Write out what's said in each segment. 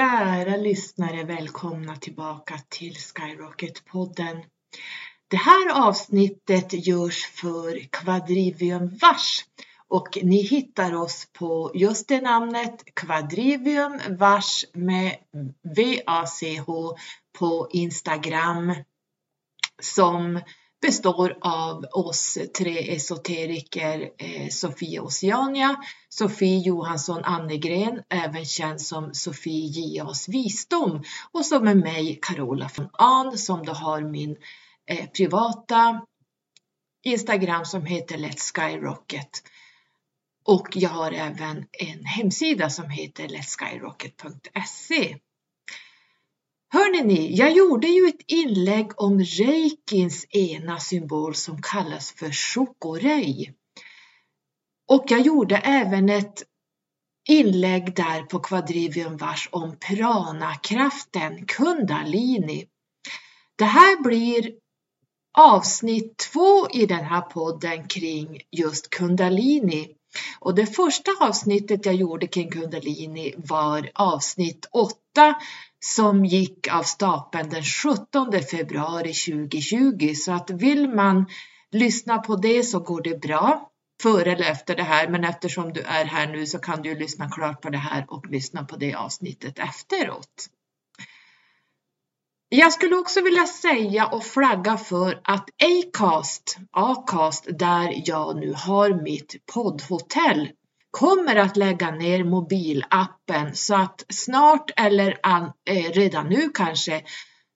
Kära lyssnare, välkomna tillbaka till Skyrocket-podden. Det här avsnittet görs för Quadrivium Vars och ni hittar oss på just det namnet Quadrivium Vars med VACH på Instagram som består av oss tre esoteriker, eh, Sofie Oceania, Sofie Johansson Annegren, även känd som Sofie J.A.s visdom och så med mig Carola von Ahn som då har min eh, privata Instagram som heter Let's Skyrocket. Och jag har även en hemsida som heter letskyrocket.se. Hörni ni, jag gjorde ju ett inlägg om reikins ena symbol som kallas för chokorei. Och jag gjorde även ett inlägg där på Quadrivium Vars om prana-kraften, kundalini. Det här blir avsnitt två i den här podden kring just kundalini. Och det första avsnittet jag gjorde kring kundalini var avsnitt 8 som gick av stapeln den 17 februari 2020. Så att vill man lyssna på det så går det bra före eller efter det här. Men eftersom du är här nu så kan du lyssna klart på det här och lyssna på det avsnittet efteråt. Jag skulle också vilja säga och flagga för att Acast, Acast där jag nu har mitt poddhotell kommer att lägga ner mobilappen så att snart eller eh, redan nu kanske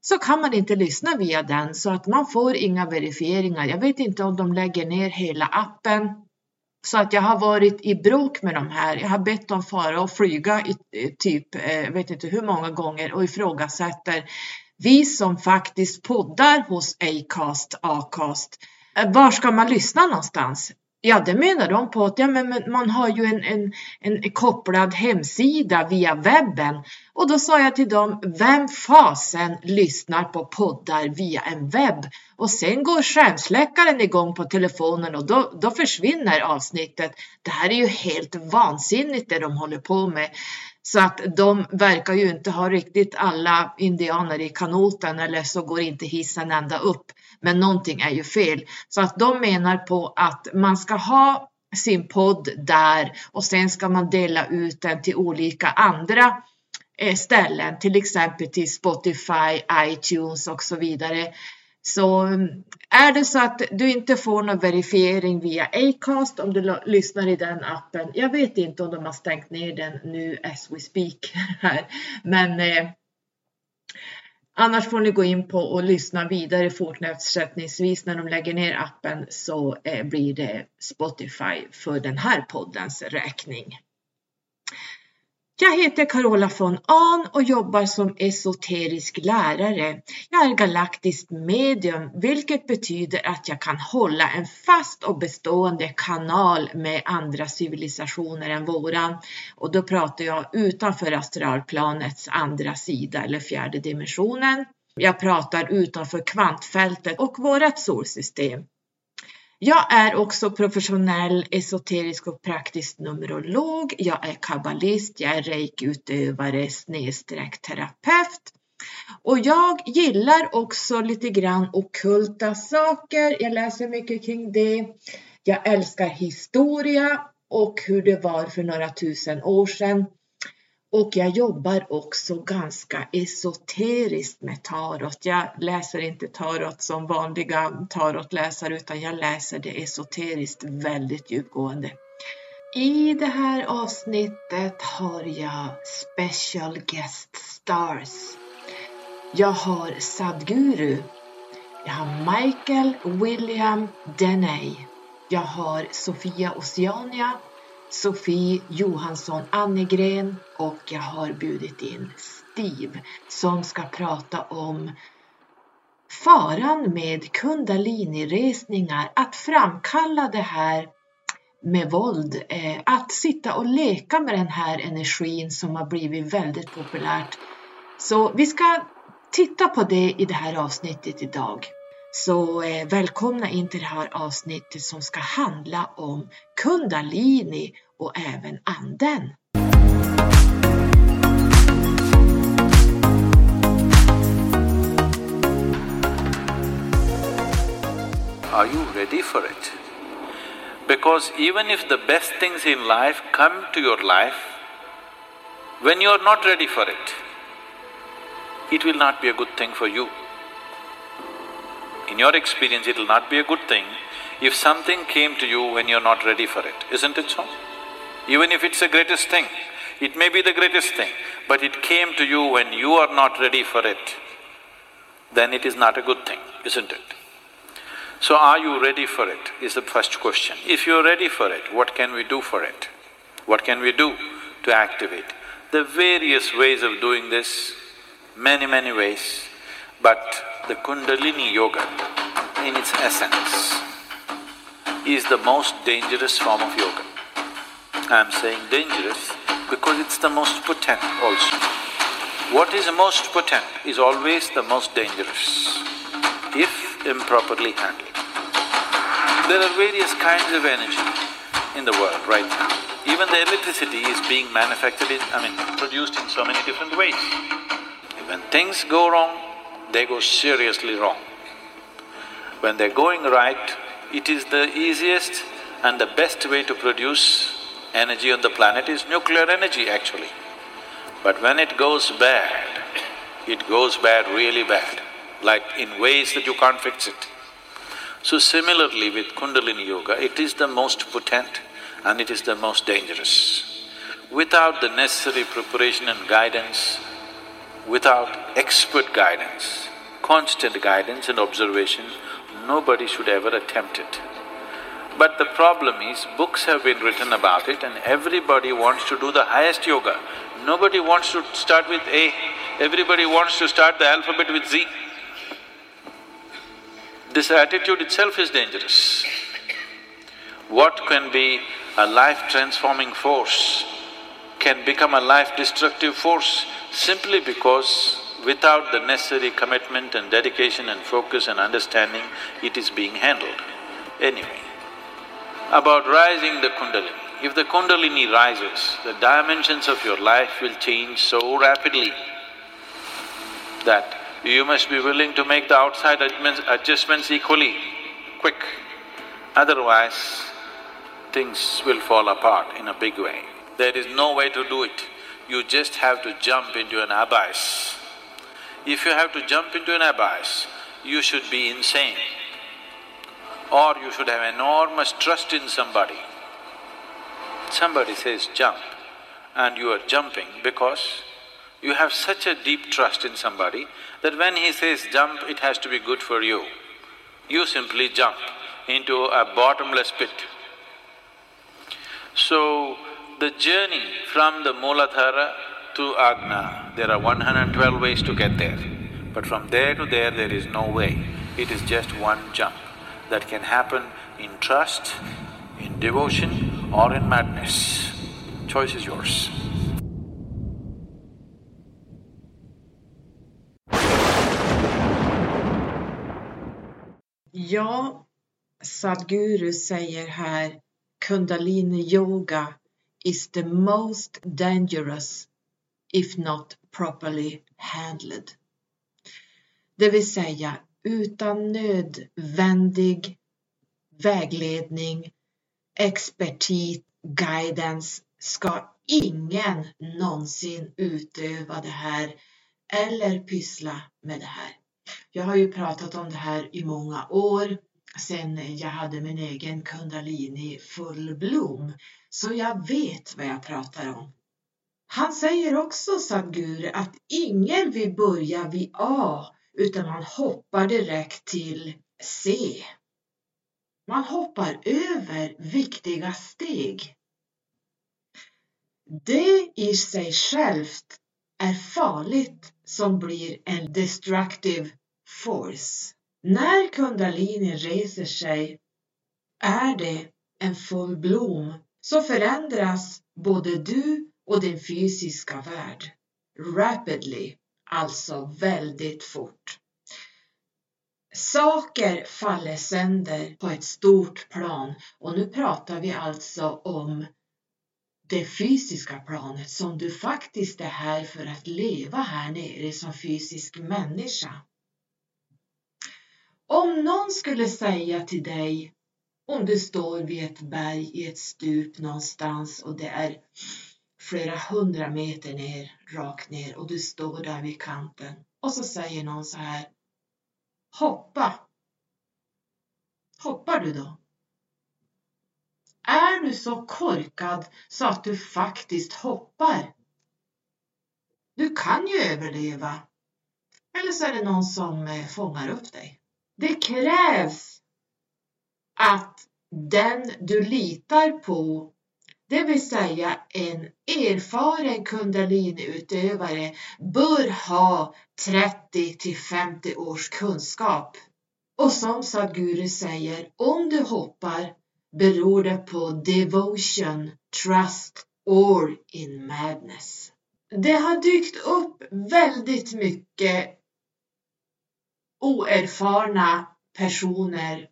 så kan man inte lyssna via den så att man får inga verifieringar. Jag vet inte om de lägger ner hela appen så att jag har varit i bråk med de här. Jag har bett dem fara och flyga i eh, typ, eh, jag vet inte hur många gånger och ifrågasätter vi som faktiskt poddar hos Acast, Acast. Eh, var ska man lyssna någonstans? Ja, det menar de på att ja, men, man har ju en, en, en kopplad hemsida via webben. Och då sa jag till dem, vem fasen lyssnar på poddar via en webb? Och sen går skärmsläckaren igång på telefonen och då, då försvinner avsnittet. Det här är ju helt vansinnigt det de håller på med. Så att de verkar ju inte ha riktigt alla indianer i kanoten eller så går inte hissen ända upp. Men någonting är ju fel. Så att de menar på att man ska ha sin podd där och sen ska man dela ut den till olika andra eh, ställen, till exempel till Spotify, iTunes och så vidare. Så är det så att du inte får någon verifiering via Acast om du lyssnar i den appen. Jag vet inte om de har stängt ner den nu as we speak här, men eh, annars får ni gå in på och lyssna vidare fortsättningsvis när de lägger ner appen så eh, blir det Spotify för den här poddens räkning. Jag heter Carola von Ahn och jobbar som esoterisk lärare. Jag är galaktiskt medium, vilket betyder att jag kan hålla en fast och bestående kanal med andra civilisationer än våran. Och då pratar jag utanför astralplanets andra sida eller fjärde dimensionen. Jag pratar utanför kvantfältet och vårat solsystem. Jag är också professionell esoterisk och praktisk numerolog. Jag är kabbalist, jag är reikutövare snedstreck terapeut. Och jag gillar också lite grann okulta saker. Jag läser mycket kring det. Jag älskar historia och hur det var för några tusen år sedan. Och jag jobbar också ganska esoteriskt med tarot. Jag läser inte tarot som vanliga tarotläsare utan jag läser det esoteriskt väldigt djupgående. I det här avsnittet har jag special guest stars. Jag har Sadguru. Jag har Michael William Deney. Jag har Sofia Oceania Sofie Johansson Annegren och jag har bjudit in Steve som ska prata om faran med kundaliniresningar, att framkalla det här med våld, eh, att sitta och leka med den här energin som har blivit väldigt populärt. Så vi ska titta på det i det här avsnittet idag. Så eh, välkomna in till det här avsnittet som ska handla om kundalini och även anden. Are you ready for it? Because even if the best things in life come to your life, when you are not ready for it, it will not be a good thing for you. In your experience, it will not be a good thing if something came to you when you're not ready for it, isn't it so? Even if it's the greatest thing, it may be the greatest thing, but it came to you when you are not ready for it, then it is not a good thing, isn't it? So are you ready for it, is the first question. If you're ready for it, what can we do for it? What can we do to activate? The various ways of doing this, many, many ways, but the Kundalini Yoga, in its essence, is the most dangerous form of yoga. I'm saying dangerous because it's the most potent also. What is most potent is always the most dangerous, if improperly handled. There are various kinds of energy in the world right now. Even the electricity is being manufactured in, I mean, produced in so many different ways. When things go wrong, they go seriously wrong. When they're going right, it is the easiest and the best way to produce energy on the planet is nuclear energy actually. But when it goes bad, it goes bad really bad, like in ways that you can't fix it. So similarly with Kundalini Yoga, it is the most potent and it is the most dangerous. Without the necessary preparation and guidance, without expert guidance, constant guidance and observation, nobody should ever attempt it. But the problem is, books have been written about it and everybody wants to do the highest yoga. Nobody wants to start with A, everybody wants to start the alphabet with Z. This attitude itself is dangerous. What can be a life-transforming force can become a life-destructive force simply because without the necessary commitment and dedication and focus and understanding, it is being handled. Anyway, about rising the kundalini. If the kundalini rises, the dimensions of your life will change so rapidly that you must be willing to make the outside adjustments equally quick. Otherwise, things will fall apart in a big way. There is no way to do it. You just have to jump into an abyss. If you have to jump into an abyss, you should be insane or you should have enormous trust in somebody. Somebody says jump and you are jumping because you have such a deep trust in somebody that when he says jump, it has to be good for you. You simply jump into a bottomless pit. So, the journey from the Mooladhara to Agna, there are 112 ways to get there. But from there to there, there is no way. It is just one jump that can happen in trust, in devotion or in madness. Choice is yours. Ja, Sadhguru säger här Kundalini yoga is the most dangerous if not properly handled. Det vill säga utan nödvändig vägledning, expertis, guidance ska ingen någonsin utöva det här eller pyssla med det här. Jag har ju pratat om det här i många år sedan jag hade min egen kundalini full blom, så jag vet vad jag pratar om. Han säger också, Sadhguru, att ingen vill börja vid A utan man hoppar direkt till C. Man hoppar över viktiga steg. Det i sig självt är farligt som blir en destructive force. När kundalini reser sig är det en full blom så förändras både du och din fysiska värld rapidly alltså väldigt fort. Saker faller sönder på ett stort plan och nu pratar vi alltså om det fysiska planet som du faktiskt är här för att leva här nere som fysisk människa. Om någon skulle säga till dig, om du står vid ett berg i ett stup någonstans och det är flera hundra meter ner, rakt ner och du står där vid kanten och så säger någon så här, hoppa. Hoppar du då? Är du så korkad så att du faktiskt hoppar? Du kan ju överleva. Eller så är det någon som eh, fångar upp dig. Det krävs att den du litar på, det vill säga en erfaren kundaliniutövare, bör ha 30 till 50 års kunskap. Och som Sadhguru säger, om du hoppar beror det på devotion, trust or in madness. Det har dykt upp väldigt mycket oerfarna personer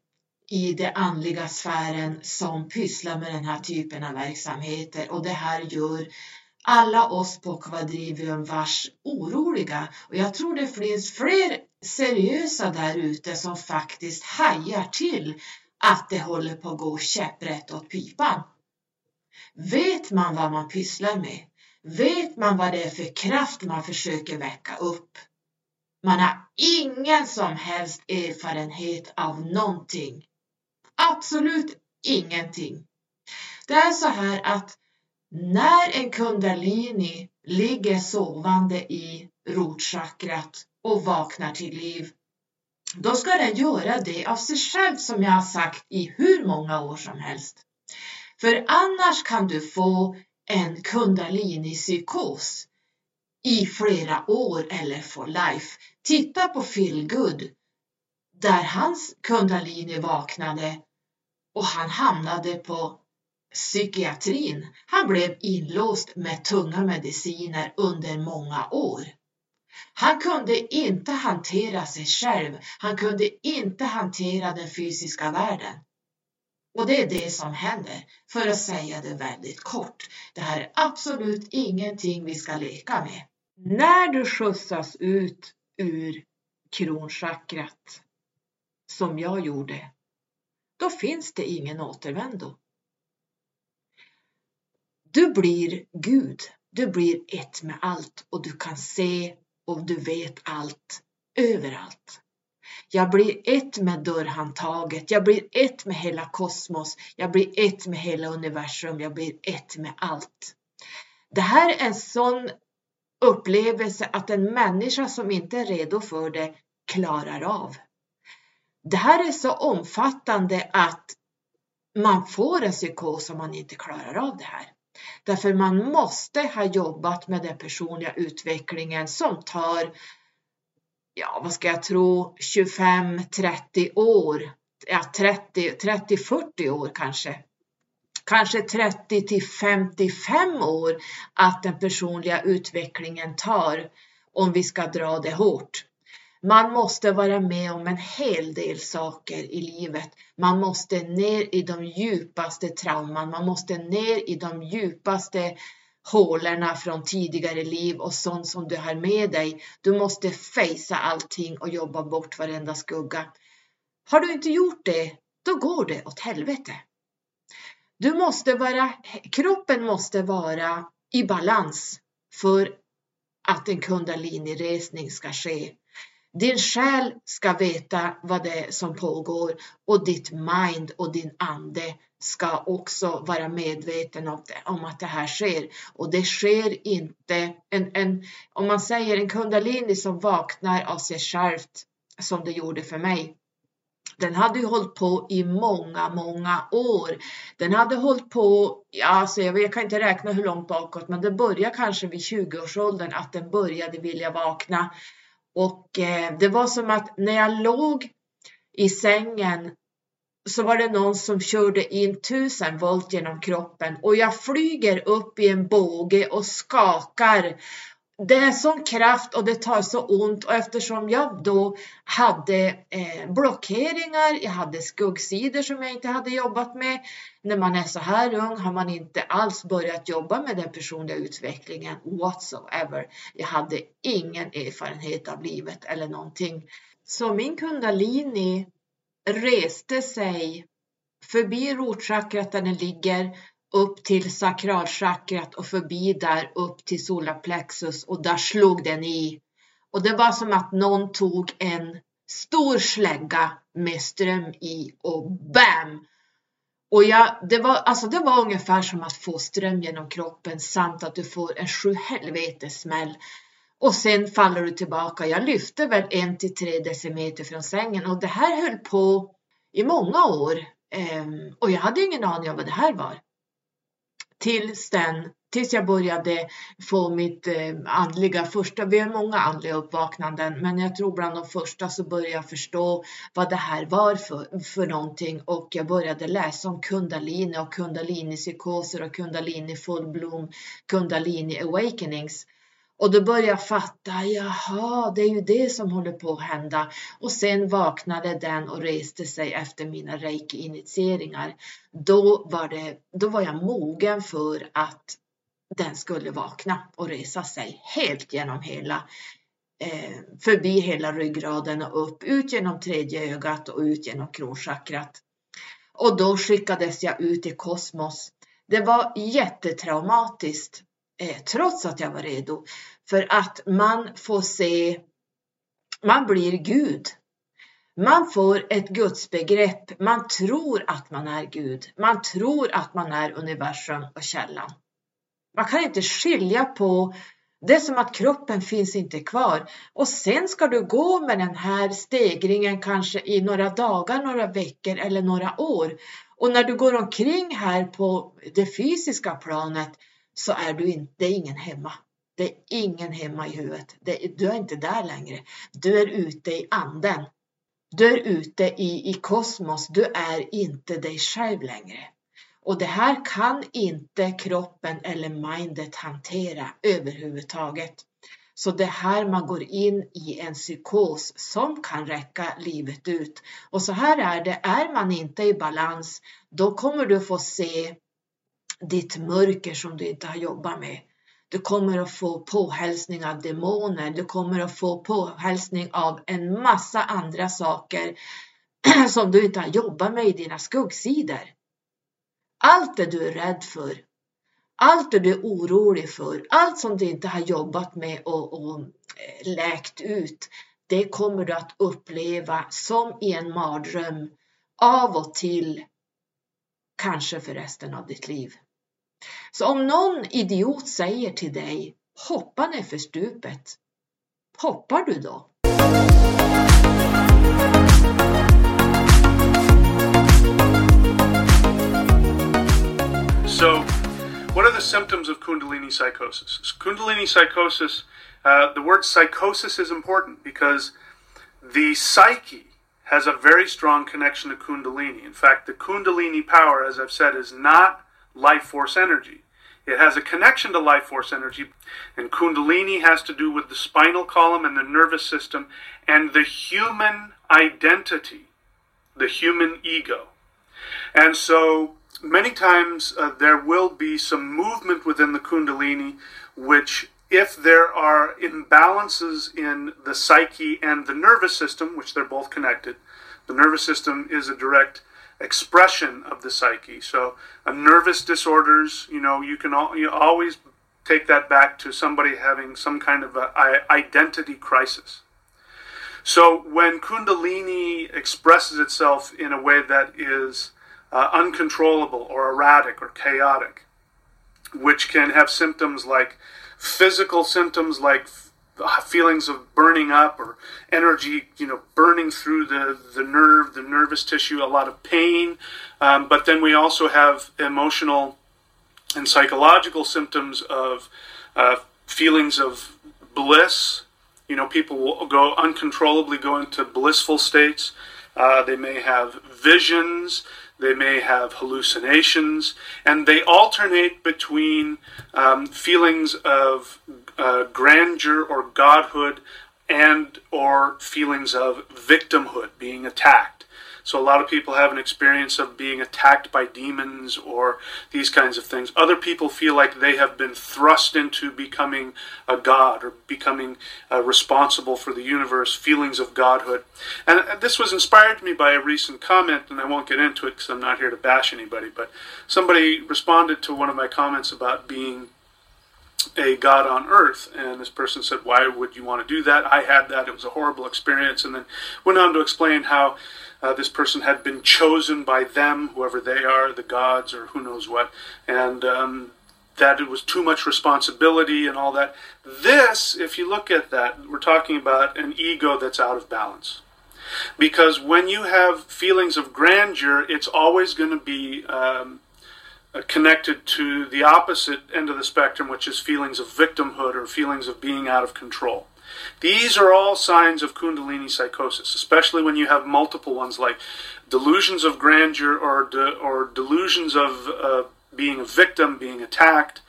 i den andliga sfären som pysslar med den här typen av verksamheter och det här gör alla oss på Quadrivium vars oroliga och jag tror det finns fler seriösa där ute som faktiskt hajar till att det håller på att gå käpprätt åt pipan. Vet man vad man pysslar med? Vet man vad det är för kraft man försöker väcka upp? Man har ingen som helst erfarenhet av någonting. Absolut ingenting. Det är så här att när en kundalini ligger sovande i rotchakrat och vaknar till liv, då ska den göra det av sig själv som jag har sagt i hur många år som helst. För annars kan du få en kundalini-psykos i flera år eller for life. Titta på Feel Good där hans kundalini vaknade och han hamnade på psykiatrin. Han blev inlåst med tunga mediciner under många år. Han kunde inte hantera sig själv. Han kunde inte hantera den fysiska världen. Och det är det som händer, för att säga det väldigt kort. Det här är absolut ingenting vi ska leka med. När du skjutsas ut ur kronchakrat, som jag gjorde, då finns det ingen återvändo. Du blir Gud, du blir ett med allt och du kan se och du vet allt överallt. Jag blir ett med dörrhandtaget, jag blir ett med hela kosmos, jag blir ett med hela universum, jag blir ett med allt. Det här är en sån upplevelse att en människa som inte är redo för det klarar av. Det här är så omfattande att man får en psykos om man inte klarar av det här. Därför man måste ha jobbat med den personliga utvecklingen som tar, ja vad ska jag tro, 25-30 år, ja 30-40 år kanske. Kanske 30 till 55 år att den personliga utvecklingen tar om vi ska dra det hårt. Man måste vara med om en hel del saker i livet. Man måste ner i de djupaste trauman, man måste ner i de djupaste hålorna från tidigare liv och sånt som du har med dig. Du måste fejsa allting och jobba bort varenda skugga. Har du inte gjort det, då går det åt helvete. Du måste vara, kroppen måste vara i balans för att en kundalini-resning ska ske. Din själ ska veta vad det är som pågår och ditt mind och din ande ska också vara medveten om, det, om att det här sker. Och det sker inte, en, en, om man säger en kundalini som vaknar av sig självt som det gjorde för mig. Den hade ju hållit på i många, många år. Den hade hållit på, ja, alltså jag, jag kan inte räkna hur långt bakåt, men det började kanske vid 20-årsåldern att den började vilja vakna och eh, det var som att när jag låg i sängen så var det någon som körde in tusen volt genom kroppen och jag flyger upp i en båge och skakar det är sån kraft och det tar så ont och eftersom jag då hade eh, blockeringar, jag hade skuggsidor som jag inte hade jobbat med. När man är så här ung har man inte alls börjat jobba med den personliga utvecklingen whatsoever. Jag hade ingen erfarenhet av livet eller någonting. Så min kundalini reste sig förbi rotchakrat där den ligger upp till sakralchakrat och förbi där upp till solarplexus och där slog den i. Och det var som att någon tog en stor slägga med ström i och BAM! Och jag, det, var, alltså det var ungefär som att få ström genom kroppen samt att du får en sjuhelvetes smäll. Och sen faller du tillbaka. Jag lyfte väl en till tre decimeter från sängen och det här höll på i många år. Ehm, och jag hade ingen aning om vad det här var. Tills den tills jag började få mitt eh, andliga första, vi har många andliga uppvaknanden, men jag tror bland de första så började jag förstå vad det här var för, för någonting och jag började läsa om kundalini och kundalini-psykoser och kundalini full bloom, kundalini awakenings. Och då började jag fatta, jaha, det är ju det som håller på att hända. Och sen vaknade den och reste sig efter mina reiki-initieringar. Då var, det, då var jag mogen för att den skulle vakna och resa sig helt genom hela eh, förbi hela ryggraden och upp, ut genom tredje ögat och ut genom kronchakrat. Och då skickades jag ut i kosmos. Det var jättetraumatiskt, Eh, trots att jag var redo, för att man får se, man blir Gud. Man får ett gudsbegrepp, man tror att man är Gud, man tror att man är universum och källan. Man kan inte skilja på det är som att kroppen finns inte kvar och sen ska du gå med den här stegringen kanske i några dagar, några veckor eller några år. Och när du går omkring här på det fysiska planet så är du inte, det är ingen hemma. Det är ingen hemma i huvudet. Det, du är inte där längre. Du är ute i anden. Du är ute i, i kosmos. Du är inte dig själv längre. Och det här kan inte kroppen eller mindet hantera överhuvudtaget. Så det här man går in i en psykos som kan räcka livet ut. Och så här är det, är man inte i balans, då kommer du få se ditt mörker som du inte har jobbat med. Du kommer att få påhälsning av demoner, du kommer att få påhälsning av en massa andra saker som du inte har jobbat med i dina skuggsidor. Allt det du är rädd för, allt det du är orolig för, allt som du inte har jobbat med och, och eh, läkt ut, det kommer du att uppleva som i en mardröm av och till, kanske för resten av ditt liv. Så om någon idiot säger till dig, hoppa stupet, hoppar du då? So, what are the symptoms of Kundalini psychosis? Kundalini psychosis, uh, the word psychosis is important because the psyche has a very strong connection to Kundalini. In fact, the Kundalini power, as I've said, is not life force energy. It has a connection to life force energy, and Kundalini has to do with the spinal column and the nervous system and the human identity, the human ego. And so many times uh, there will be some movement within the Kundalini, which, if there are imbalances in the psyche and the nervous system, which they're both connected, the nervous system is a direct expression of the psyche. So, a nervous disorders, you know, you can you always take that back to somebody having some kind of a, identity crisis. So, when Kundalini expresses itself in a way that is uh, uncontrollable or erratic or chaotic, which can have symptoms like physical symptoms like feelings of burning up or energy, you know, burning through the, the nerve, the nervous tissue, a lot of pain. Um, but then we also have emotional and psychological symptoms of uh, feelings of bliss. You know, people will go uncontrollably go into blissful states. Uh, they may have visions they may have hallucinations, and they alternate between um, feelings of uh, grandeur or godhood and or feelings of victimhood, being attacked. So a lot of people have an experience of being attacked by demons or these kinds of things. Other people feel like they have been thrust into becoming a god or becoming uh, responsible for the universe, feelings of godhood. And this was inspired to me by a recent comment, and I won't get into it because I'm not here to bash anybody, but somebody responded to one of my comments about being a God on earth. And this person said, Why would you want to do that? I had that. It was a horrible experience. And then went on to explain how uh, this person had been chosen by them, whoever they are, the gods or who knows what, and um, that it was too much responsibility and all that. This, if you look at that, we're talking about an ego that's out of balance. Because when you have feelings of grandeur, it's always going to be um, connected to the opposite end of the spectrum, which is feelings of victimhood or feelings of being out of control. These are all signs of Kundalini psychosis, especially when you have multiple ones like delusions of grandeur or, de- or delusions of uh, being a victim, being attacked,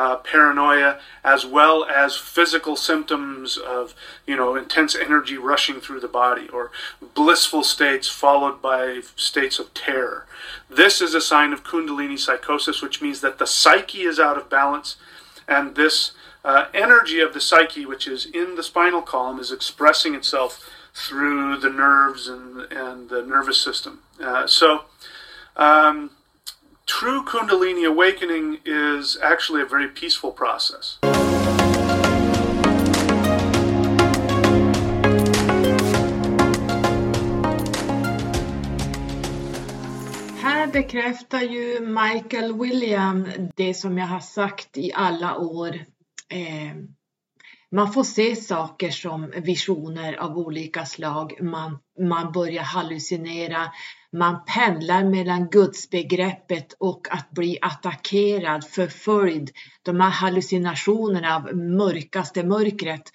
uh, paranoia, as well as physical symptoms of, you know, intense energy rushing through the body, or blissful states followed by states of terror. This is a sign of Kundalini psychosis, which means that the psyche is out of balance, and this uh, energy of the psyche, which is in the spinal column, is expressing itself through the nerves and, and the nervous system. Uh, so, um, true Kundalini awakening is actually a very peaceful process. Här bekräftar ju Michael William det som jag har sagt i alla år. Eh, man får se saker som visioner av olika slag. Man, man börjar hallucinera. Man pendlar mellan gudsbegreppet och att bli attackerad, förföljd. De här hallucinationerna av mörkaste mörkret.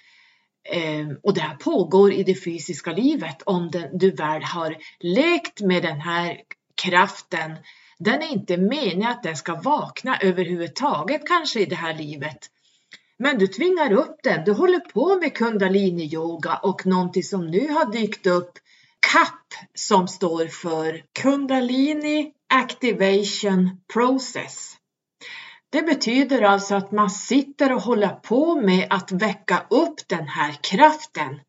Ehm, och det här pågår i det fysiska livet om du väl har lekt med den här kraften. Den är inte meningen att den ska vakna överhuvudtaget kanske i det här livet. Men du tvingar upp den. Du håller på med kundalini-yoga och någonting som nu har dykt upp, CAP, som står för Kundalini Activation Process. Det betyder alltså att man sitter och håller på med att väcka upp den här kraften.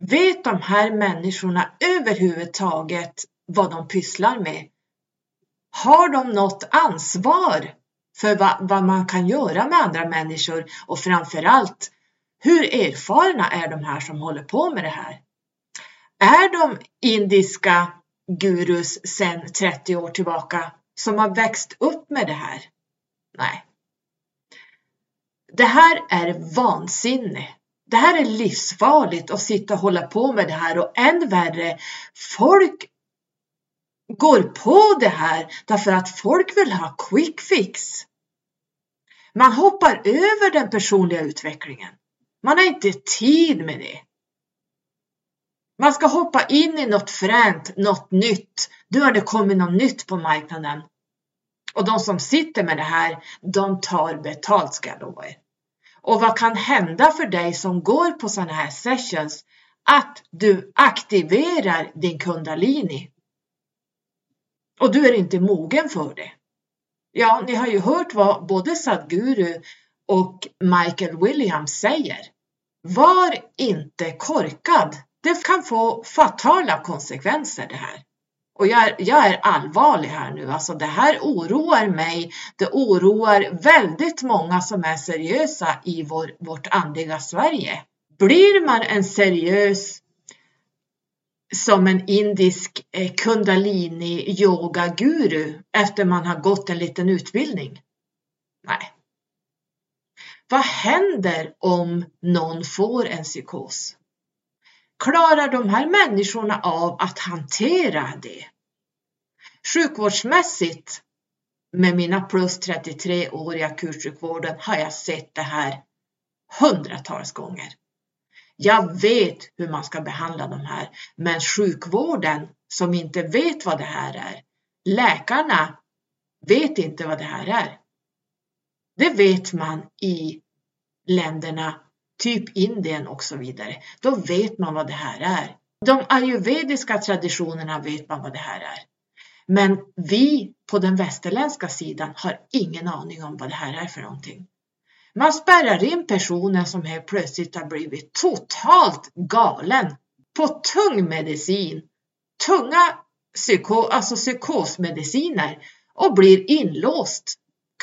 Vet de här människorna överhuvudtaget vad de pysslar med? Har de något ansvar för vad, vad, man kan göra med andra människor och framförallt hur erfarna är de här som håller på med det här? Är de indiska gurus sedan 30 år tillbaka som har växt upp med det här? Nej. Det här är vansinne. Det här är livsfarligt att sitta och hålla på med det här och än värre, folk går på det här därför att folk vill ha quick fix. Man hoppar över den personliga utvecklingen. Man har inte tid med det. Man ska hoppa in i något fränt, något nytt. Nu har det kommit något nytt på marknaden. Och de som sitter med det här, de tar betalt ska jag lova er. Och vad kan hända för dig som går på sådana här sessions? Att du aktiverar din kundalini. Och du är inte mogen för det. Ja, ni har ju hört vad både Sadhguru och Michael Williams säger. Var inte korkad. Det kan få fatala konsekvenser det här. Och jag är, jag är allvarlig här nu, alltså det här oroar mig. Det oroar väldigt många som är seriösa i vår, vårt andliga Sverige. Blir man en seriös som en indisk eh, kundalini yoga guru efter man har gått en liten utbildning? Nej. Vad händer om någon får en psykos? Klarar de här människorna av att hantera det? Sjukvårdsmässigt med mina plus 33 år i akutsjukvården har jag sett det här hundratals gånger. Jag vet hur man ska behandla de här, men sjukvården som inte vet vad det här är, läkarna vet inte vad det här är. Det vet man i länderna, typ Indien och så vidare. Då vet man vad det här är. De ayurvediska traditionerna vet man vad det här är. Men vi på den västerländska sidan har ingen aning om vad det här är för någonting. Man spärrar in personen som helt plötsligt har blivit totalt galen på tung medicin, tunga psyko, alltså psykosmediciner och blir inlåst.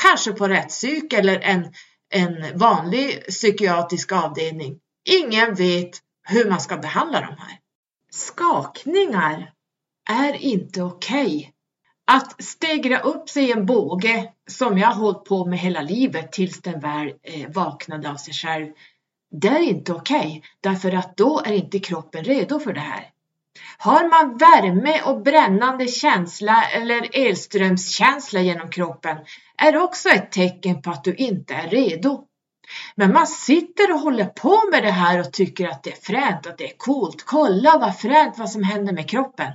Kanske på rättspsyk eller en, en vanlig psykiatrisk avdelning. Ingen vet hur man ska behandla de här. Skakningar är inte okej. Okay. Att stegra upp sig i en båge som jag har hållit på med hela livet tills den väl eh, vaknade av sig själv. Det är inte okej okay, därför att då är inte kroppen redo för det här. Har man värme och brännande känsla eller elströmskänsla genom kroppen är också ett tecken på att du inte är redo. Men man sitter och håller på med det här och tycker att det är fränt, att det är coolt. Kolla vad fränt vad som händer med kroppen.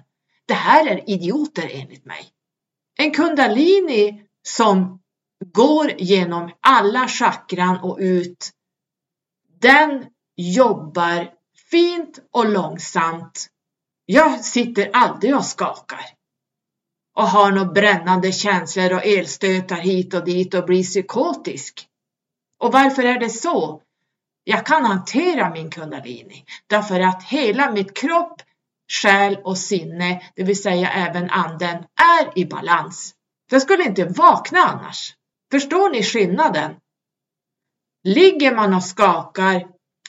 Det här är idioter enligt mig. En kundalini som går genom alla chakran och ut. Den jobbar fint och långsamt. Jag sitter aldrig och skakar och har några brännande känslor och elstötar hit och dit och blir psykotisk. Och varför är det så? Jag kan hantera min kundalini därför att hela mitt kropp, själ och sinne, det vill säga även anden, är i balans. Jag skulle inte vakna annars. Förstår ni skillnaden? Ligger man och skakar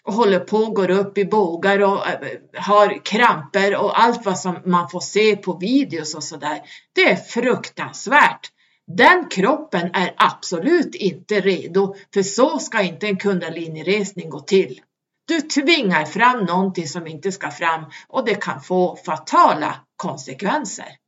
och håller på och går upp i bågar och äh, har kramper och allt vad som man får se på videos och sådär. Det är fruktansvärt. Den kroppen är absolut inte redo, för så ska inte en kundalinjeresning gå till. Du tvingar fram någonting som inte ska fram och det kan få fatala konsekvenser.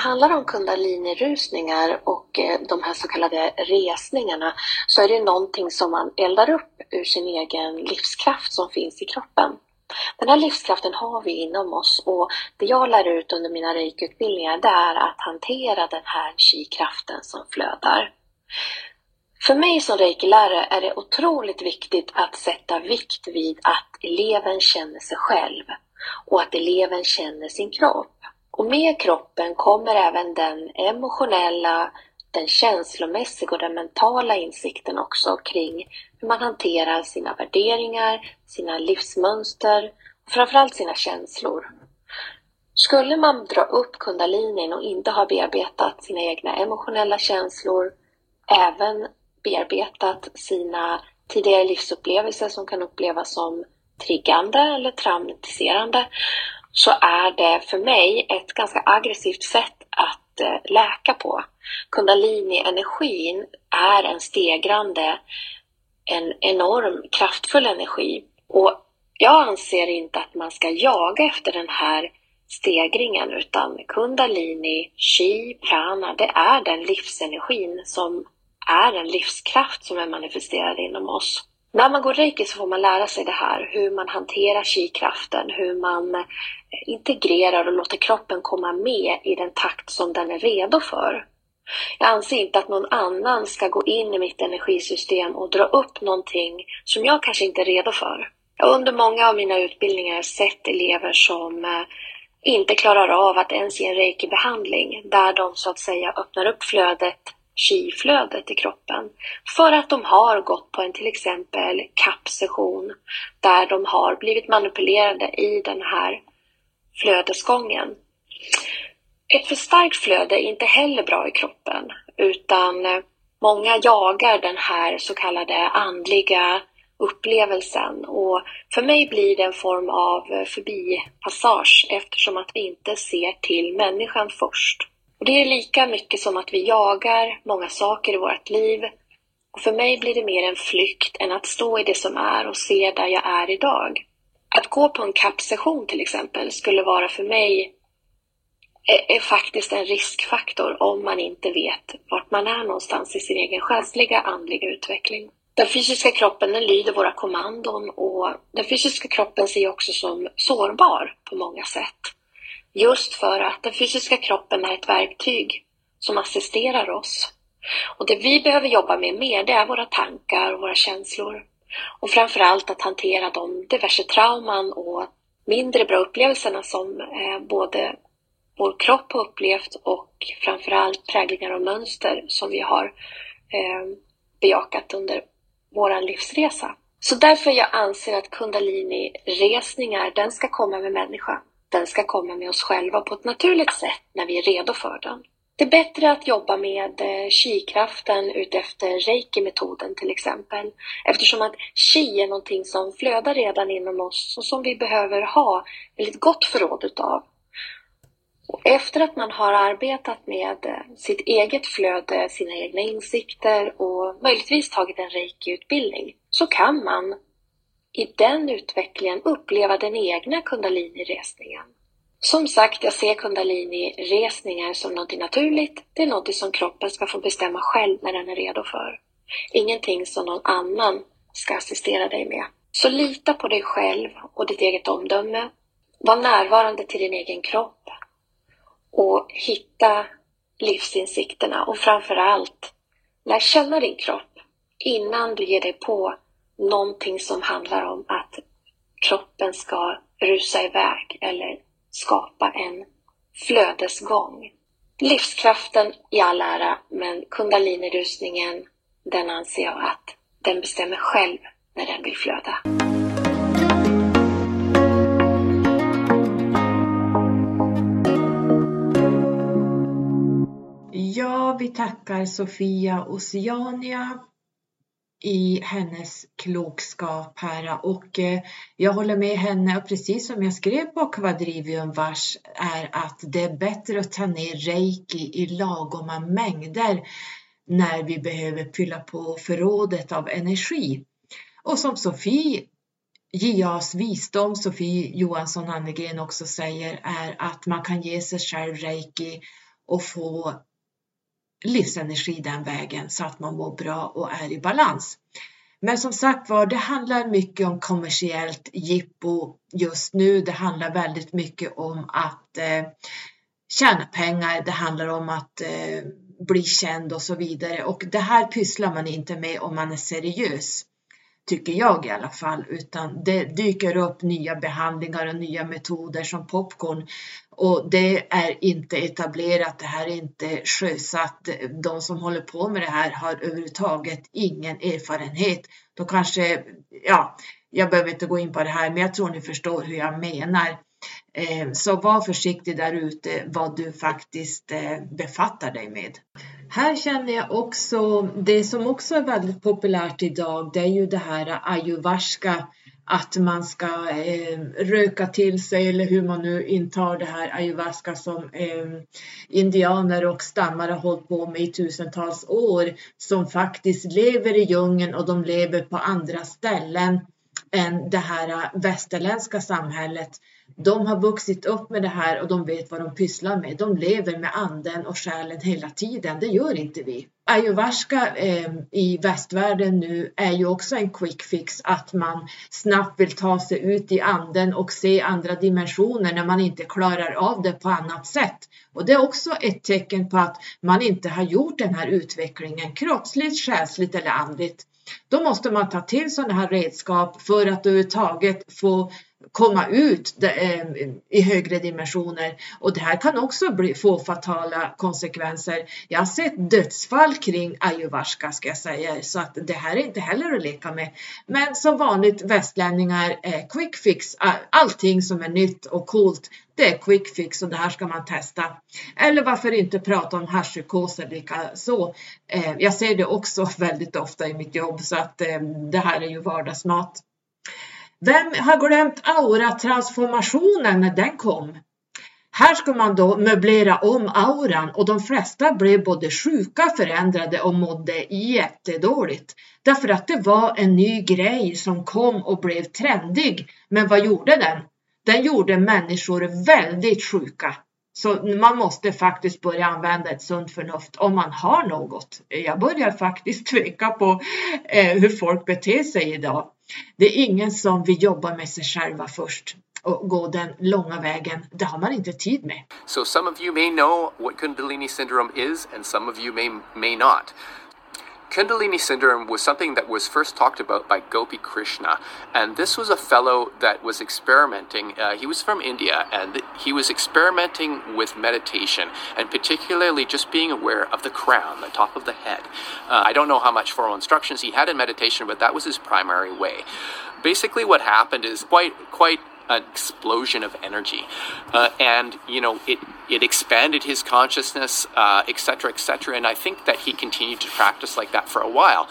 Handlar om kundalini-rusningar och eh, de här så kallade resningarna så är det någonting som man eldar upp ur sin egen livskraft som finns i kroppen. Den här livskraften har vi inom oss och det jag lär ut under mina reiki-utbildningar det är att hantera den här chi-kraften som flödar. För mig som reikilärare är det otroligt viktigt att sätta vikt vid att eleven känner sig själv och att eleven känner sin kropp. Och med kroppen kommer även den emotionella, den känslomässiga och den mentala insikten också kring hur man hanterar sina värderingar, sina livsmönster och framförallt sina känslor. Skulle man dra upp kundalinin och inte ha bearbetat sina egna emotionella känslor, även bearbetat sina tidigare livsupplevelser som kan upplevas som triggande eller traumatiserande, så är det för mig ett ganska aggressivt sätt att eh, läka på. Kundalini-energin är en stegrande, en enorm kraftfull energi och jag anser inte att man ska jaga efter den här stegringen utan kundalini, chi, prana, det är den livsenergin som är en livskraft som är manifesterad inom oss. När man går reiki så får man lära sig det här, hur man hanterar kikraften, hur man eh, integrerar och låter kroppen komma med i den takt som den är redo för. Jag anser inte att någon annan ska gå in i mitt energisystem och dra upp någonting som jag kanske inte är redo för. Jag har under många av mina utbildningar sett elever som eh, inte klarar av att ens ge en reiki-behandling där de så att säga öppnar upp flödet chi-flödet i kroppen. För att de har gått på en till exempel kappsession där de har blivit manipulerade i den här flödesgången. Ett för starkt flöde är inte heller bra i kroppen utan eh, många jagar den här så kallade andliga upplevelsen och för mig blir det en form av eh, förbipassage eftersom att vi inte ser till människan först. Och det är lika mycket som att vi jagar många saker i vårt liv. Och för mig blir det mer en flykt än att stå i det som är och se där jag är idag. Att gå på en kappsession till exempel skulle vara för mig är, är faktiskt en riskfaktor om man inte vet vart man är någonstans i sin egen själsliga andliga utveckling. Den fysiska kroppen den lyder våra kommandon och den fysiska kroppen ser också som sårbar på många sätt. Just för att den fysiska kroppen är ett verktyg som assisterar oss. Och det vi behöver jobba med mer, det är våra tankar och våra känslor. Och framförallt att hantera de diverse trauman och mindre bra upplevelserna som eh, både vår kropp har upplevt och framförallt präglingar och mönster som vi har eh, bejakat under vår livsresa. Så därför jag anser att kundalini-resningar, den ska komma med människan. Den ska komma med oss själva på ett naturligt sätt när vi är redo för den. Det är bättre att jobba med eh, chi-kraften utefter reiki-metoden till exempel. Eftersom att chi är någonting som flödar redan inom oss och som vi behöver ha ett gott förråd utav. Och efter att man har arbetat med eh, sitt eget flöde, sina egna insikter och möjligtvis tagit en reiki-utbildning så kan man i den utvecklingen uppleva den egna kundalini-resningen. Som sagt, jag ser kundalini-resningar som något naturligt. Det är något som kroppen ska få bestämma själv när den är redo för. Ingenting som någon annan ska assistera dig med. Så lita på dig själv och ditt eget omdöme. Var närvarande till din egen kropp. Och hitta livsinsikterna och framför allt lär känna din kropp innan du ger dig på någonting som handlar om att kroppen ska rusa iväg eller skapa en flödesgång. Livskraften i all ära, men kundalini-rusningen, den anser jag att den bestämmer själv när den vill flöda. Ja, vi tackar Sofia Oceania i hennes klokskap här och eh, jag håller med henne och precis som jag skrev på Quadrivium Vars är att det är bättre att ta ner reiki i lagoma mängder när vi behöver fylla på förrådet av energi. Och som Sofie JAs visdom, Sofie Johansson Annegren också säger, är att man kan ge sig själv reiki och få livsenergi den vägen så att man mår bra och är i balans. Men som sagt var, det handlar mycket om kommersiellt jippo just nu. Det handlar väldigt mycket om att eh, tjäna pengar. Det handlar om att eh, bli känd och så vidare och det här pysslar man inte med om man är seriös tycker jag i alla fall, utan det dyker upp nya behandlingar och nya metoder som popcorn och det är inte etablerat, det här är inte sjösatt. De som håller på med det här har överhuvudtaget ingen erfarenhet. Då kanske, ja, jag behöver inte gå in på det här, men jag tror ni förstår hur jag menar. Eh, så var försiktig där ute vad du faktiskt eh, befattar dig med. Här känner jag också, det som också är väldigt populärt idag, det är ju det här ayahuasca, att man ska eh, röka till sig eller hur man nu intar det här ayahuasca som eh, indianer och stammar har hållit på med i tusentals år, som faktiskt lever i djungeln och de lever på andra ställen än det här västerländska samhället de har vuxit upp med det här och de vet vad de pysslar med. De lever med anden och själen hela tiden. Det gör inte vi. Ayahuasca eh, i västvärlden nu är ju också en quick fix att man snabbt vill ta sig ut i anden och se andra dimensioner när man inte klarar av det på annat sätt. Och det är också ett tecken på att man inte har gjort den här utvecklingen kroppsligt, själsligt eller andligt. Då måste man ta till sådana här redskap för att överhuvudtaget få komma ut eh, i högre dimensioner och det här kan också bli, få fatala konsekvenser. Jag har sett dödsfall kring ayahuasca ska jag säga så att det här är inte heller att leka med. Men som vanligt västlänningar, eh, quick fix, eh, allting som är nytt och coolt det är quick fix och det här ska man testa. Eller varför inte prata om haschpsykoser lika så. Eh, jag ser det också väldigt ofta i mitt jobb så att eh, det här är ju vardagsmat. Vem har glömt auratransformationen när den kom? Här ska man då möblera om auran och de flesta blev både sjuka, förändrade och mådde jättedåligt. Därför att det var en ny grej som kom och blev trendig. Men vad gjorde den? Den gjorde människor väldigt sjuka. Så man måste faktiskt börja använda ett sunt förnuft om man har något. Jag börjar faktiskt tveka på eh, hur folk beter sig idag. Det är ingen som vill jobba med sig själva först. och gå den långa vägen. Det har man inte tid med. So some of you may know what Kundalini syndrome is, and some of you may may not. Kundalini syndrome was something that was first talked about by Gopi Krishna, and this was a fellow that was experimenting. Uh, he was from India, and he was experimenting with meditation, and particularly just being aware of the crown, the top of the head. Uh, I don't know how much formal instructions he had in meditation, but that was his primary way. Basically, what happened is quite quite an explosion of energy, uh, and you know it it expanded his consciousness, uh, etc. Et and I think that he continued to practice like that for a while.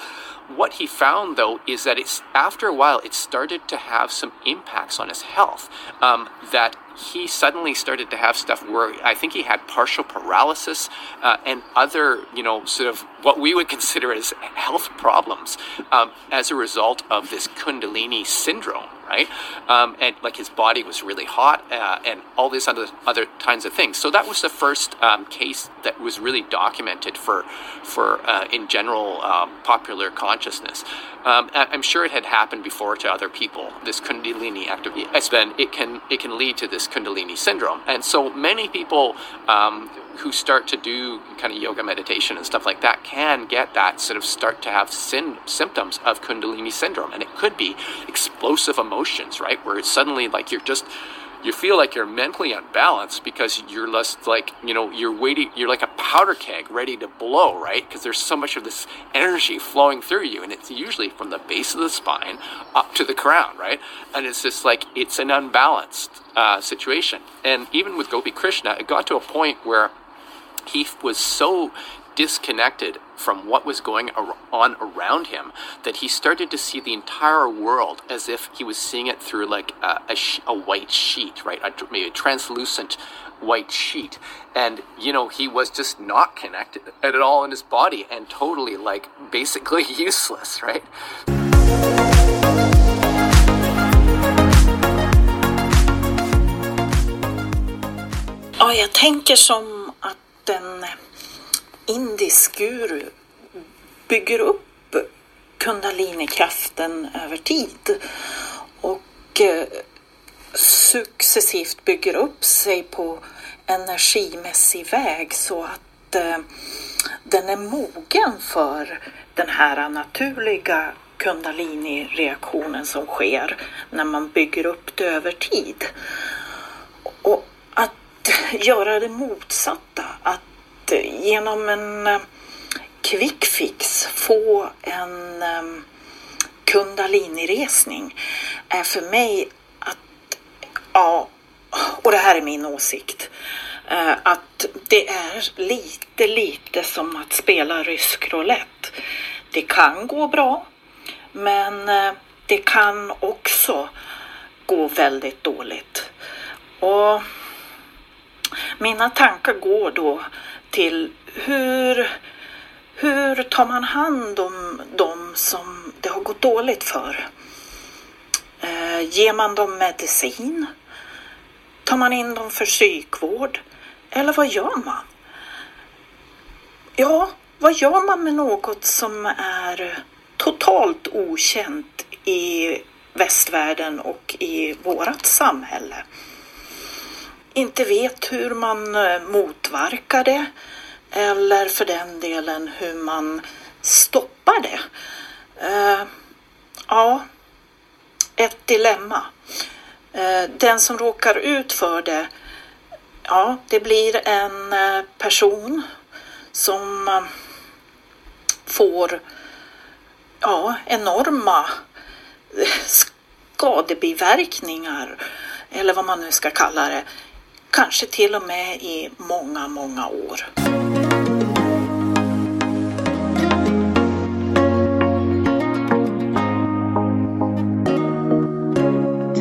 What he found, though, is that it's after a while it started to have some impacts on his health. Um, that he suddenly started to have stuff where I think he had partial paralysis uh, and other, you know, sort of what we would consider as health problems um, as a result of this Kundalini syndrome, right? Um, and like his body was really hot uh, and all these other other kinds of things. So that was the first um, case that was really documented for for uh, in general um, popular consciousness. Um, I'm sure it had happened before to other people. This Kundalini activity, then it can it can lead to this Kundalini syndrome, and so many people um, who start to do kind of yoga meditation and stuff like that can get that sort of start to have sin, symptoms of Kundalini syndrome, and it could be explosive emotions, right, where it's suddenly like you're just you feel like you're mentally unbalanced because you're less like you know you're waiting you're like a powder keg ready to blow right? Because there's so much of this energy flowing through you and it's usually from the base of the spine up to the crown right? And it's just like it's an unbalanced uh, situation. And even with gopi krishna it got to a point where he was so disconnected from what was going on around him that he started to see the entire world as if he was seeing it through like a, a, a white sheet, right? A, maybe a translucent white sheet. And, you know, he was just not connected at all in his body and totally like basically useless, right? Ja, jag tänker som att en indisk guru bygger upp kundalinikraften över tid och eh, successivt bygger upp sig på energimässig väg så att eh, den är mogen för den här naturliga kundalini-reaktionen som sker när man bygger upp det över tid. Och att göra det motsatta, att genom en eh, quick fix få en eh, kundaliniresning är för mig att, ja, och det här är min åsikt, eh, att det är lite, lite som att spela rysk roulette. Det kan gå bra, men det kan också gå väldigt dåligt. Och mina tankar går då till hur, hur tar man hand om de som det har gått dåligt för? Eh, ger man dem medicin? Tar man in dem för psykvård? Eller vad gör man? Ja, vad gör man med något som är totalt okänt i västvärlden och i vårat samhälle? Inte vet hur man eh, motverkar det eller för den delen hur man stoppar det. Eh, ja, ett dilemma. Eh, den som råkar ut för det, ja, det blir en person som får ja, enorma skadebiverkningar eller vad man nu ska kalla det Kanske till och med i många, många år.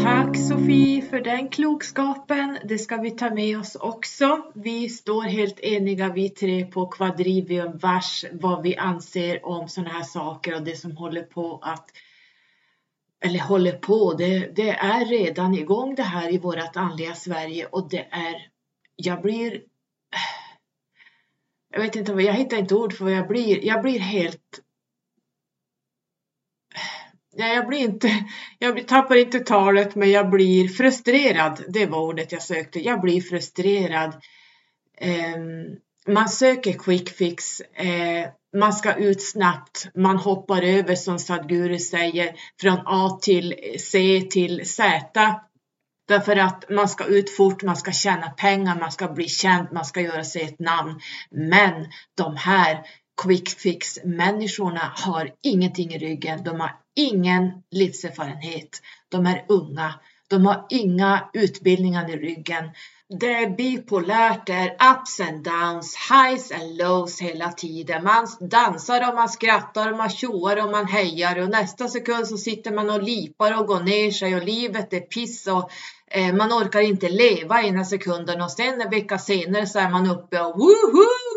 Tack Sofie för den klokskapen. Det ska vi ta med oss också. Vi står helt eniga vi tre på Quadrivium vars vad vi anser om sådana här saker och det som håller på att eller håller på, det, det är redan igång det här i vårt andliga Sverige och det är, jag blir, jag vet inte, jag hittar inte ord för vad jag blir, jag blir helt, Nej, jag blir inte, jag tappar inte talet men jag blir frustrerad. Det var ordet jag sökte. Jag blir frustrerad. Eh, man söker quick fix. Eh, man ska ut snabbt. Man hoppar över som Sadhguru säger från A till C till Z. Därför att man ska ut fort, man ska tjäna pengar, man ska bli känd, man ska göra sig ett namn. Men de här quick fix människorna har ingenting i ryggen. De har ingen livserfarenhet. De är unga. De har inga utbildningar i ryggen. Det är bipolärt, det är ups and downs, highs and lows hela tiden. Man dansar och man skrattar och man tjoar och man hejar och nästa sekund så sitter man och lipar och går ner sig och livet är piss och eh, man orkar inte leva ena sekunden och sen en vecka senare så är man uppe och woho!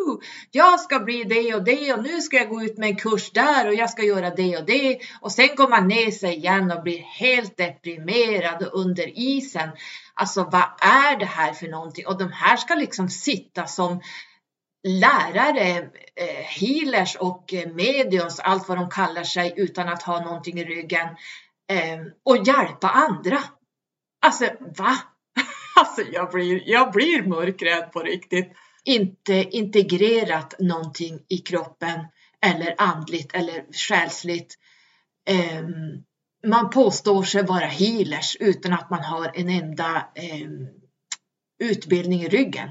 Jag ska bli det och det och nu ska jag gå ut med en kurs där och jag ska göra det och det och sen går man ner sig igen och blir helt deprimerad och under isen. Alltså vad är det här för någonting? Och de här ska liksom sitta som lärare, eh, healers och eh, mediums, allt vad de kallar sig utan att ha någonting i ryggen eh, och hjälpa andra. Alltså va? Alltså jag blir, jag blir mörkrädd på riktigt. Inte integrerat någonting i kroppen eller andligt eller själsligt. Ehm, man påstår sig vara healers utan att man har en enda ehm, utbildning i ryggen.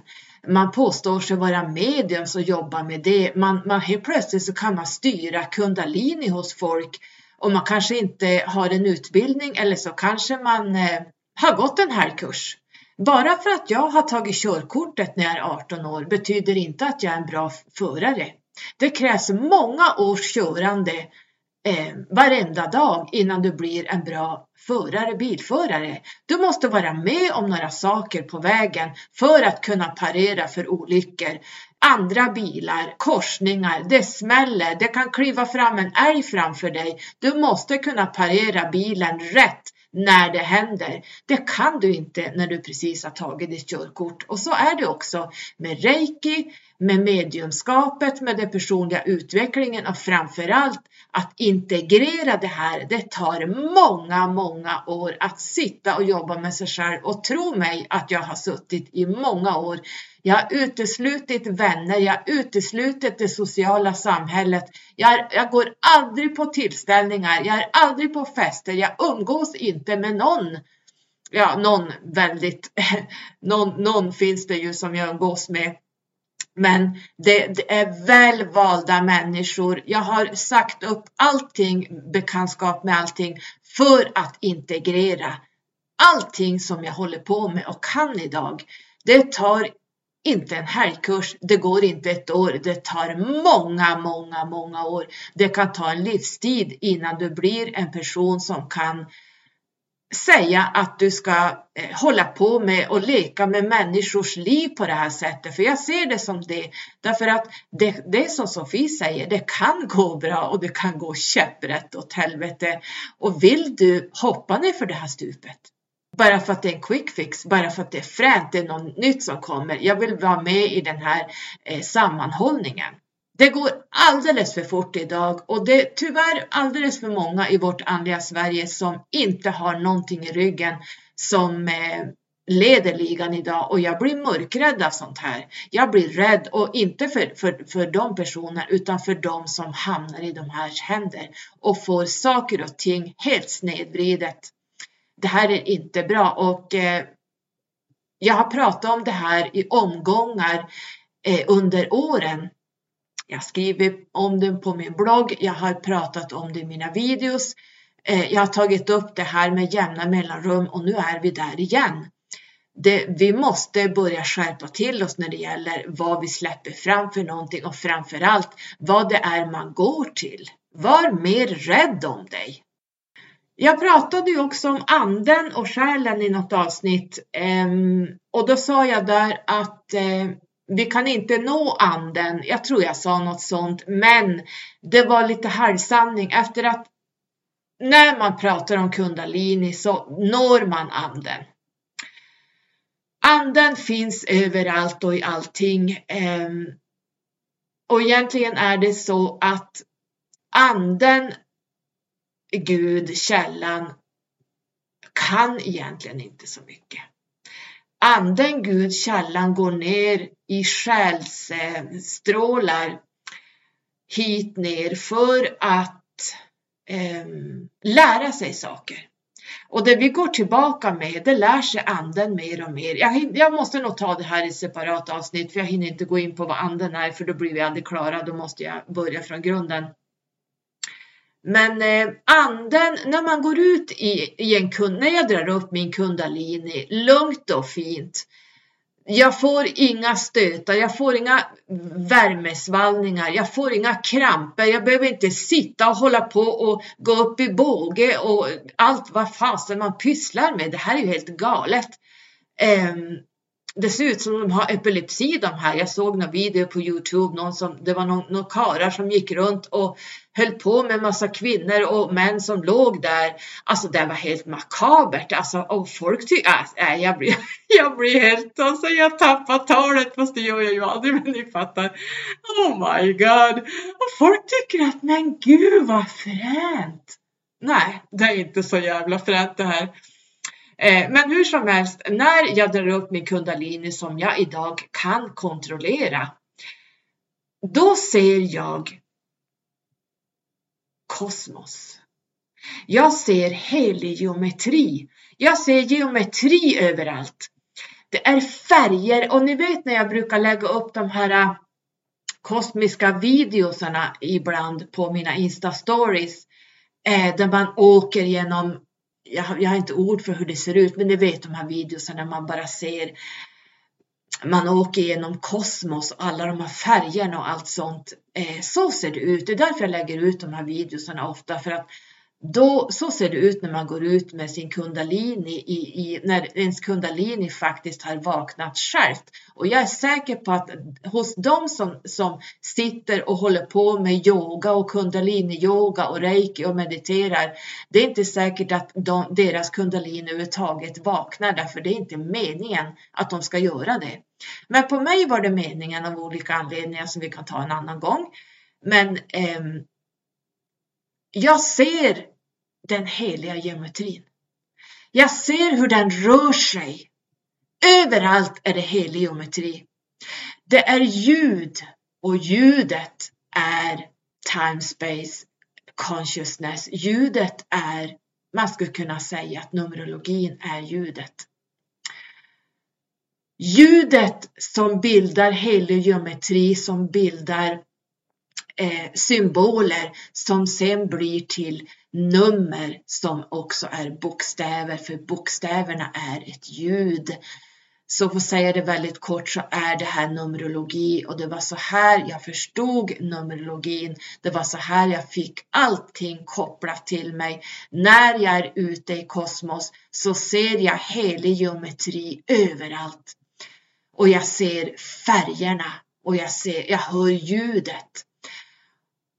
Man påstår sig vara medium och jobbar med det. Man, man helt plötsligt så kan man styra kundalini hos folk och man kanske inte har en utbildning eller så kanske man eh, har gått en här kurs. Bara för att jag har tagit körkortet när jag är 18 år betyder inte att jag är en bra förare. Det krävs många års körande eh, varenda dag innan du blir en bra förare, bilförare. Du måste vara med om några saker på vägen för att kunna parera för olyckor. Andra bilar, korsningar, det smäller, det kan kliva fram en älg framför dig. Du måste kunna parera bilen rätt när det händer. Det kan du inte när du precis har tagit ditt körkort. Och så är det också med reiki, med mediumskapet, med den personliga utvecklingen och framförallt att integrera det här. Det tar många, många år att sitta och jobba med sig själv och tro mig att jag har suttit i många år. Jag har uteslutit vänner, jag har uteslutit det sociala samhället. Jag, jag går aldrig på tillställningar, jag är aldrig på fester, jag umgås inte med någon ja, någon väldigt, någon, någon finns det ju som jag umgås med men det, det, är välvalda människor. Jag har sagt upp allting, bekantskap med allting för att integrera allting som jag håller på med och kan idag. Det tar inte en helgkurs, det går inte ett år, det tar många, många, många år. Det kan ta en livstid innan du blir en person som kan säga att du ska eh, hålla på med och leka med människors liv på det här sättet. För jag ser det som det. Därför att det, det är som Sofie säger, det kan gå bra och det kan gå käpprätt åt helvete. Och vill du hoppa ner för det här stupet? Bara för att det är en quick fix, bara för att det är fränt, det är något nytt som kommer. Jag vill vara med i den här eh, sammanhållningen. Det går alldeles för fort idag och det är tyvärr alldeles för många i vårt andliga Sverige som inte har någonting i ryggen som eh, leder ligan idag och jag blir mörkrädd av sånt här. Jag blir rädd och inte för, för, för de personerna utan för de som hamnar i de här händer och får saker och ting helt snedvridet. Det här är inte bra och eh, jag har pratat om det här i omgångar eh, under åren jag skriver om det på min blogg, jag har pratat om det i mina videos. Eh, jag har tagit upp det här med jämna mellanrum och nu är vi där igen. Det, vi måste börja skärpa till oss när det gäller vad vi släpper fram för någonting och framförallt vad det är man går till. Var mer rädd om dig. Jag pratade ju också om anden och själen i något avsnitt ehm, och då sa jag där att eh, vi kan inte nå anden. Jag tror jag sa något sånt, men det var lite halvsanning efter att när man pratar om kundalini så når man anden. Anden finns överallt och i allting. Ehm, och egentligen är det så att anden Gud, källan, kan egentligen inte så mycket. Anden, Gud, källan går ner i själsstrålar hit ner för att eh, lära sig saker. Och det vi går tillbaka med, det lär sig anden mer och mer. Jag, jag, måste nog ta det här i separat avsnitt, för jag hinner inte gå in på vad anden är, för då blir vi aldrig klara. Då måste jag börja från grunden. Men eh, anden, när man går ut i, i en kund, när jag drar upp min kundalini, lugnt och fint, jag får inga stötar, jag får inga värmesvallningar, jag får inga kramper, jag behöver inte sitta och hålla på och gå upp i båge och allt vad fasen man pysslar med. Det här är ju helt galet. Um, det ser ut som de har epilepsi de här. Jag såg några video på Youtube, någon som, det var någon, någon karar som gick runt och höll på med massa kvinnor och män som låg där. Alltså det var helt makabert. Alltså, och folk tycker, äh, äh, jag, blir, jag blir helt, alltså jag tappar talet fast det gör jag ju aldrig men ni fattar. Oh my god. Och folk tycker att men gud vad fränt. Nej, det är inte så jävla fränt det här. Eh, men hur som helst, när jag drar upp min kundalini som jag idag kan kontrollera, då ser jag kosmos. Jag ser helig geometri. Jag ser geometri överallt. Det är färger och ni vet när jag brukar lägga upp de här äh, kosmiska videosarna ibland på mina Insta-stories eh, där man åker genom jag, jag har inte ord för hur det ser ut, men ni vet de här videorna man bara ser man åker genom kosmos och alla de här färgerna och allt sånt. Eh, så ser det ut. Det är därför jag lägger ut de här videorna ofta för att då, så ser det ut när man går ut med sin kundalini, i, i, när ens kundalini faktiskt har vaknat självt. Och jag är säker på att hos de som, som sitter och håller på med yoga och kundalini-yoga och reiki och mediterar, det är inte säkert att de, deras kundalini överhuvudtaget vaknar därför det är inte meningen att de ska göra det. Men på mig var det meningen av olika anledningar som vi kan ta en annan gång. Men eh, jag ser den heliga geometrin. Jag ser hur den rör sig. Överallt är det helig geometri. Det är ljud och ljudet är time space consciousness. Ljudet är, man skulle kunna säga att numerologin är ljudet. Ljudet som bildar helig geometri, som bildar eh, symboler som sen blir till nummer som också är bokstäver, för bokstäverna är ett ljud. Så för att säga det väldigt kort så är det här numerologi och det var så här jag förstod numerologin. Det var så här jag fick allting kopplat till mig. När jag är ute i kosmos så ser jag helig geometri överallt. Och jag ser färgerna och jag, ser, jag hör ljudet.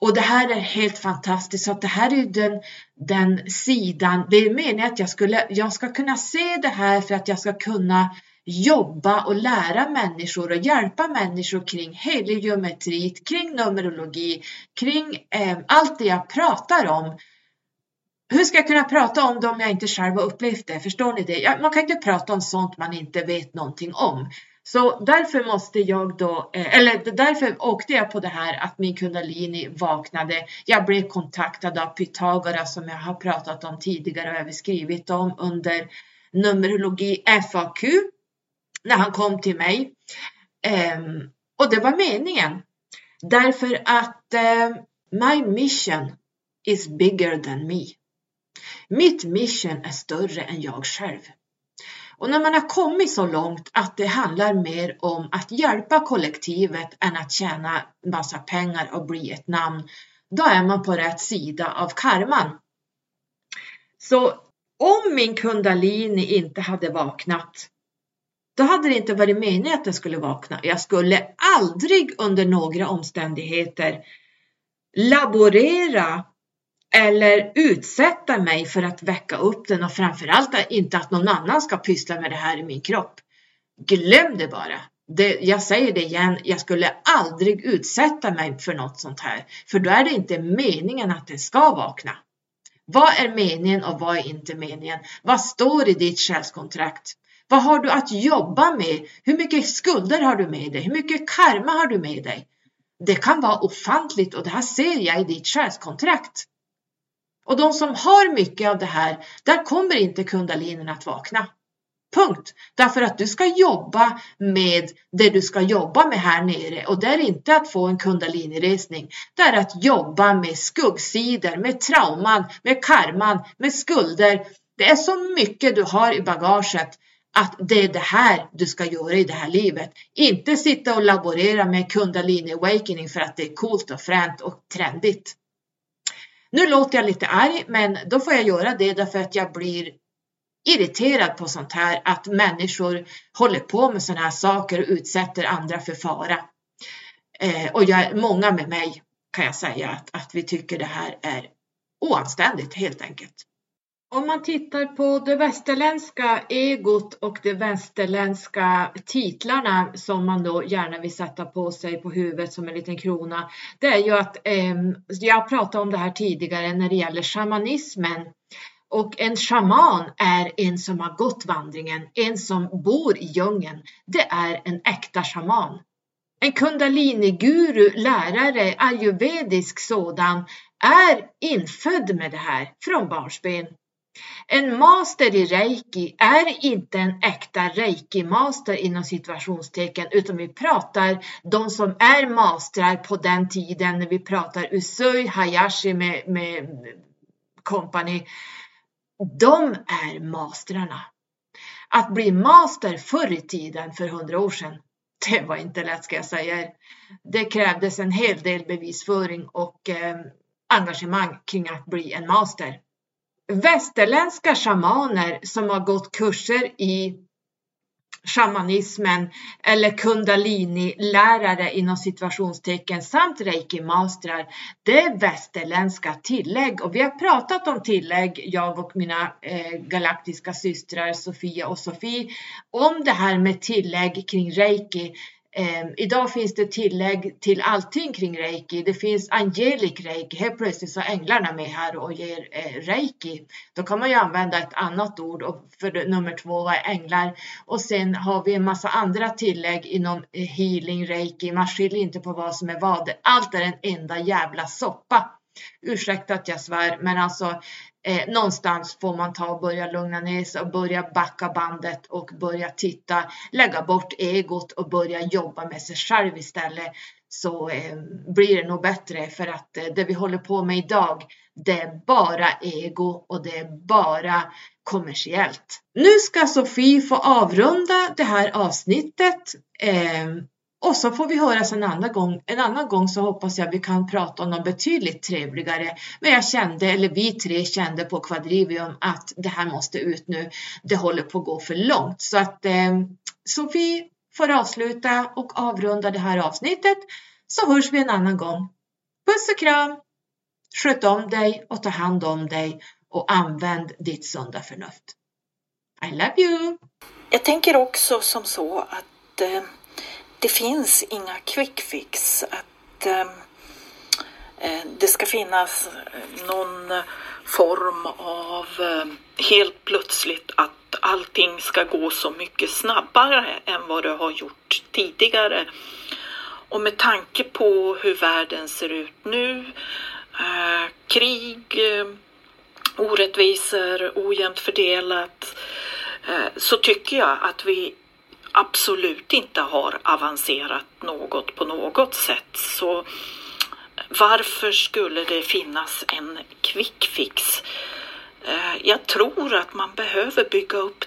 Och det här är helt fantastiskt. Så att det här är den, den sidan. Det är meningen att jag, skulle, jag ska kunna se det här för att jag ska kunna jobba och lära människor och hjälpa människor kring helig geometri, kring numerologi, kring eh, allt det jag pratar om. Hur ska jag kunna prata om det om jag inte själv har upplevt det? Förstår ni det? Man kan inte prata om sånt man inte vet någonting om. Så därför måste jag då, eh, eller därför åkte jag på det här att min kundalini vaknade. Jag blev kontaktad av Pythagoras som jag har pratat om tidigare och även skrivit om under numerologi FAQ när han kom till mig. Ehm, och det var meningen. Därför att ehm, my mission is bigger than me. Mitt mission är större än jag själv. Och när man har kommit så långt att det handlar mer om att hjälpa kollektivet än att tjäna massa pengar och bli ett namn, då är man på rätt sida av karman. Så om min kundalini inte hade vaknat, då hade det inte varit meningen att den skulle vakna. Jag skulle aldrig under några omständigheter laborera eller utsätta mig för att väcka upp den och framförallt inte att någon annan ska pyssla med det här i min kropp. Glöm det bara. Det, jag säger det igen, jag skulle aldrig utsätta mig för något sånt här, för då är det inte meningen att den ska vakna. Vad är meningen och vad är inte meningen? Vad står i ditt själskontrakt? Vad har du att jobba med? Hur mycket skulder har du med dig? Hur mycket karma har du med dig? Det kan vara ofantligt och det här ser jag i ditt själskontrakt. Och de som har mycket av det här, där kommer inte kundalinen att vakna. Punkt. Därför att du ska jobba med det du ska jobba med här nere och det är inte att få en kundaliniresning. Det är att jobba med skuggsidor, med trauman, med karman, med skulder. Det är så mycket du har i bagaget att det är det här du ska göra i det här livet. Inte sitta och laborera med kundalini awakening för att det är coolt och fränt och trendigt. Nu låter jag lite arg, men då får jag göra det därför att jag blir irriterad på sånt här, att människor håller på med sådana här saker och utsätter andra för fara. Eh, och jag, många med mig kan jag säga att, att vi tycker det här är oanständigt helt enkelt. Om man tittar på det västerländska egot och de västerländska titlarna som man då gärna vill sätta på sig på huvudet som en liten krona. Det är ju att, eh, jag pratade om det här tidigare när det gäller shamanismen. Och en shaman är en som har gått vandringen, en som bor i djungeln. Det är en äkta shaman. En kundalini-guru, lärare, ayurvedisk sådan, är infödd med det här från barnsben. En master i reiki är inte en äkta reiki-master inom situationstecken utan vi pratar de som är mastrar på den tiden när vi pratar Usui Hayashi med, med company. De är mastrarna. Att bli master förr i tiden för hundra år sedan, det var inte lätt ska jag säga Det krävdes en hel del bevisföring och eh, engagemang kring att bli en master västerländska shamaner som har gått kurser i shamanismen eller kundalini-lärare inom situationstecken samt reiki-mastrar. Det är västerländska tillägg och vi har pratat om tillägg, jag och mina eh, galaktiska systrar Sofia och Sofie, om det här med tillägg kring reiki Eh, idag finns det tillägg till allting kring reiki. Det finns angelic reiki. Helt plötsligt så är änglarna med här och ger eh, reiki. Då kan man ju använda ett annat ord och för nummer två var änglar. Och sen har vi en massa andra tillägg inom eh, healing reiki. Man skiljer inte på vad som är vad. Allt är en enda jävla soppa. Ursäkta att jag svär, men alltså eh, någonstans får man ta och börja lugna ner sig och börja backa bandet och börja titta, lägga bort egot och börja jobba med sig själv istället så eh, blir det nog bättre för att eh, det vi håller på med idag det är bara ego och det är bara kommersiellt. Nu ska Sofie få avrunda det här avsnittet. Eh, och så får vi höras en annan gång. En annan gång så hoppas jag vi kan prata om något betydligt trevligare. Men jag kände, eller vi tre kände på Quadrivium att det här måste ut nu. Det håller på att gå för långt. Så att eh, Sofie får avsluta och avrunda det här avsnittet. Så hörs vi en annan gång. Puss och kram! Sköt om dig och ta hand om dig och använd ditt sunda förnuft. I love you! Jag tänker också som så att eh det finns inga quick fix. Att ehm, eh, det ska finnas eh, någon form av eh, helt plötsligt att allting ska gå så mycket snabbare än vad det har gjort tidigare. Och med tanke på hur världen ser ut nu, eh, krig, eh, orättvisor, ojämnt fördelat, eh, så tycker jag att vi absolut inte har avancerat något på något sätt. Så varför skulle det finnas en quick fix? Eh, jag tror att man behöver bygga upp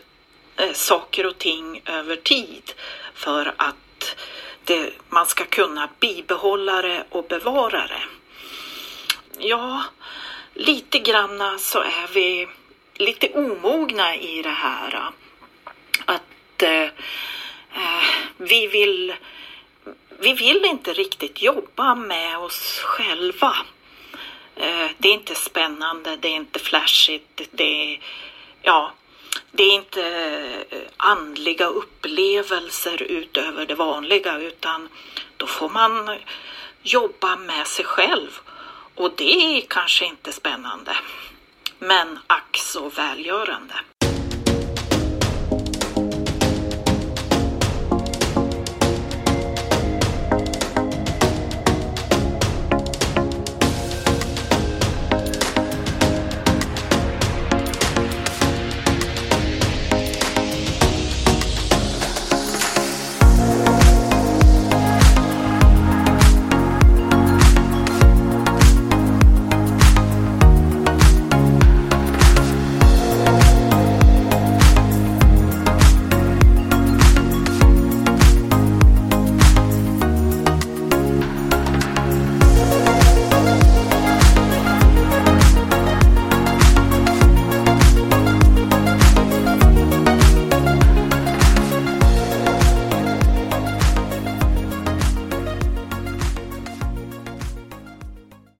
eh, saker och ting över tid för att det, man ska kunna bibehålla det och bevara det. Ja, lite granna så är vi lite omogna i det här. Att eh, vi vill vi vill inte riktigt jobba med oss själva. Eh, det är inte spännande, det är inte flashigt, det är, ja, det är inte eh, andliga upplevelser utöver det vanliga utan då får man jobba med sig själv och det är kanske inte spännande. men ack så välgörande.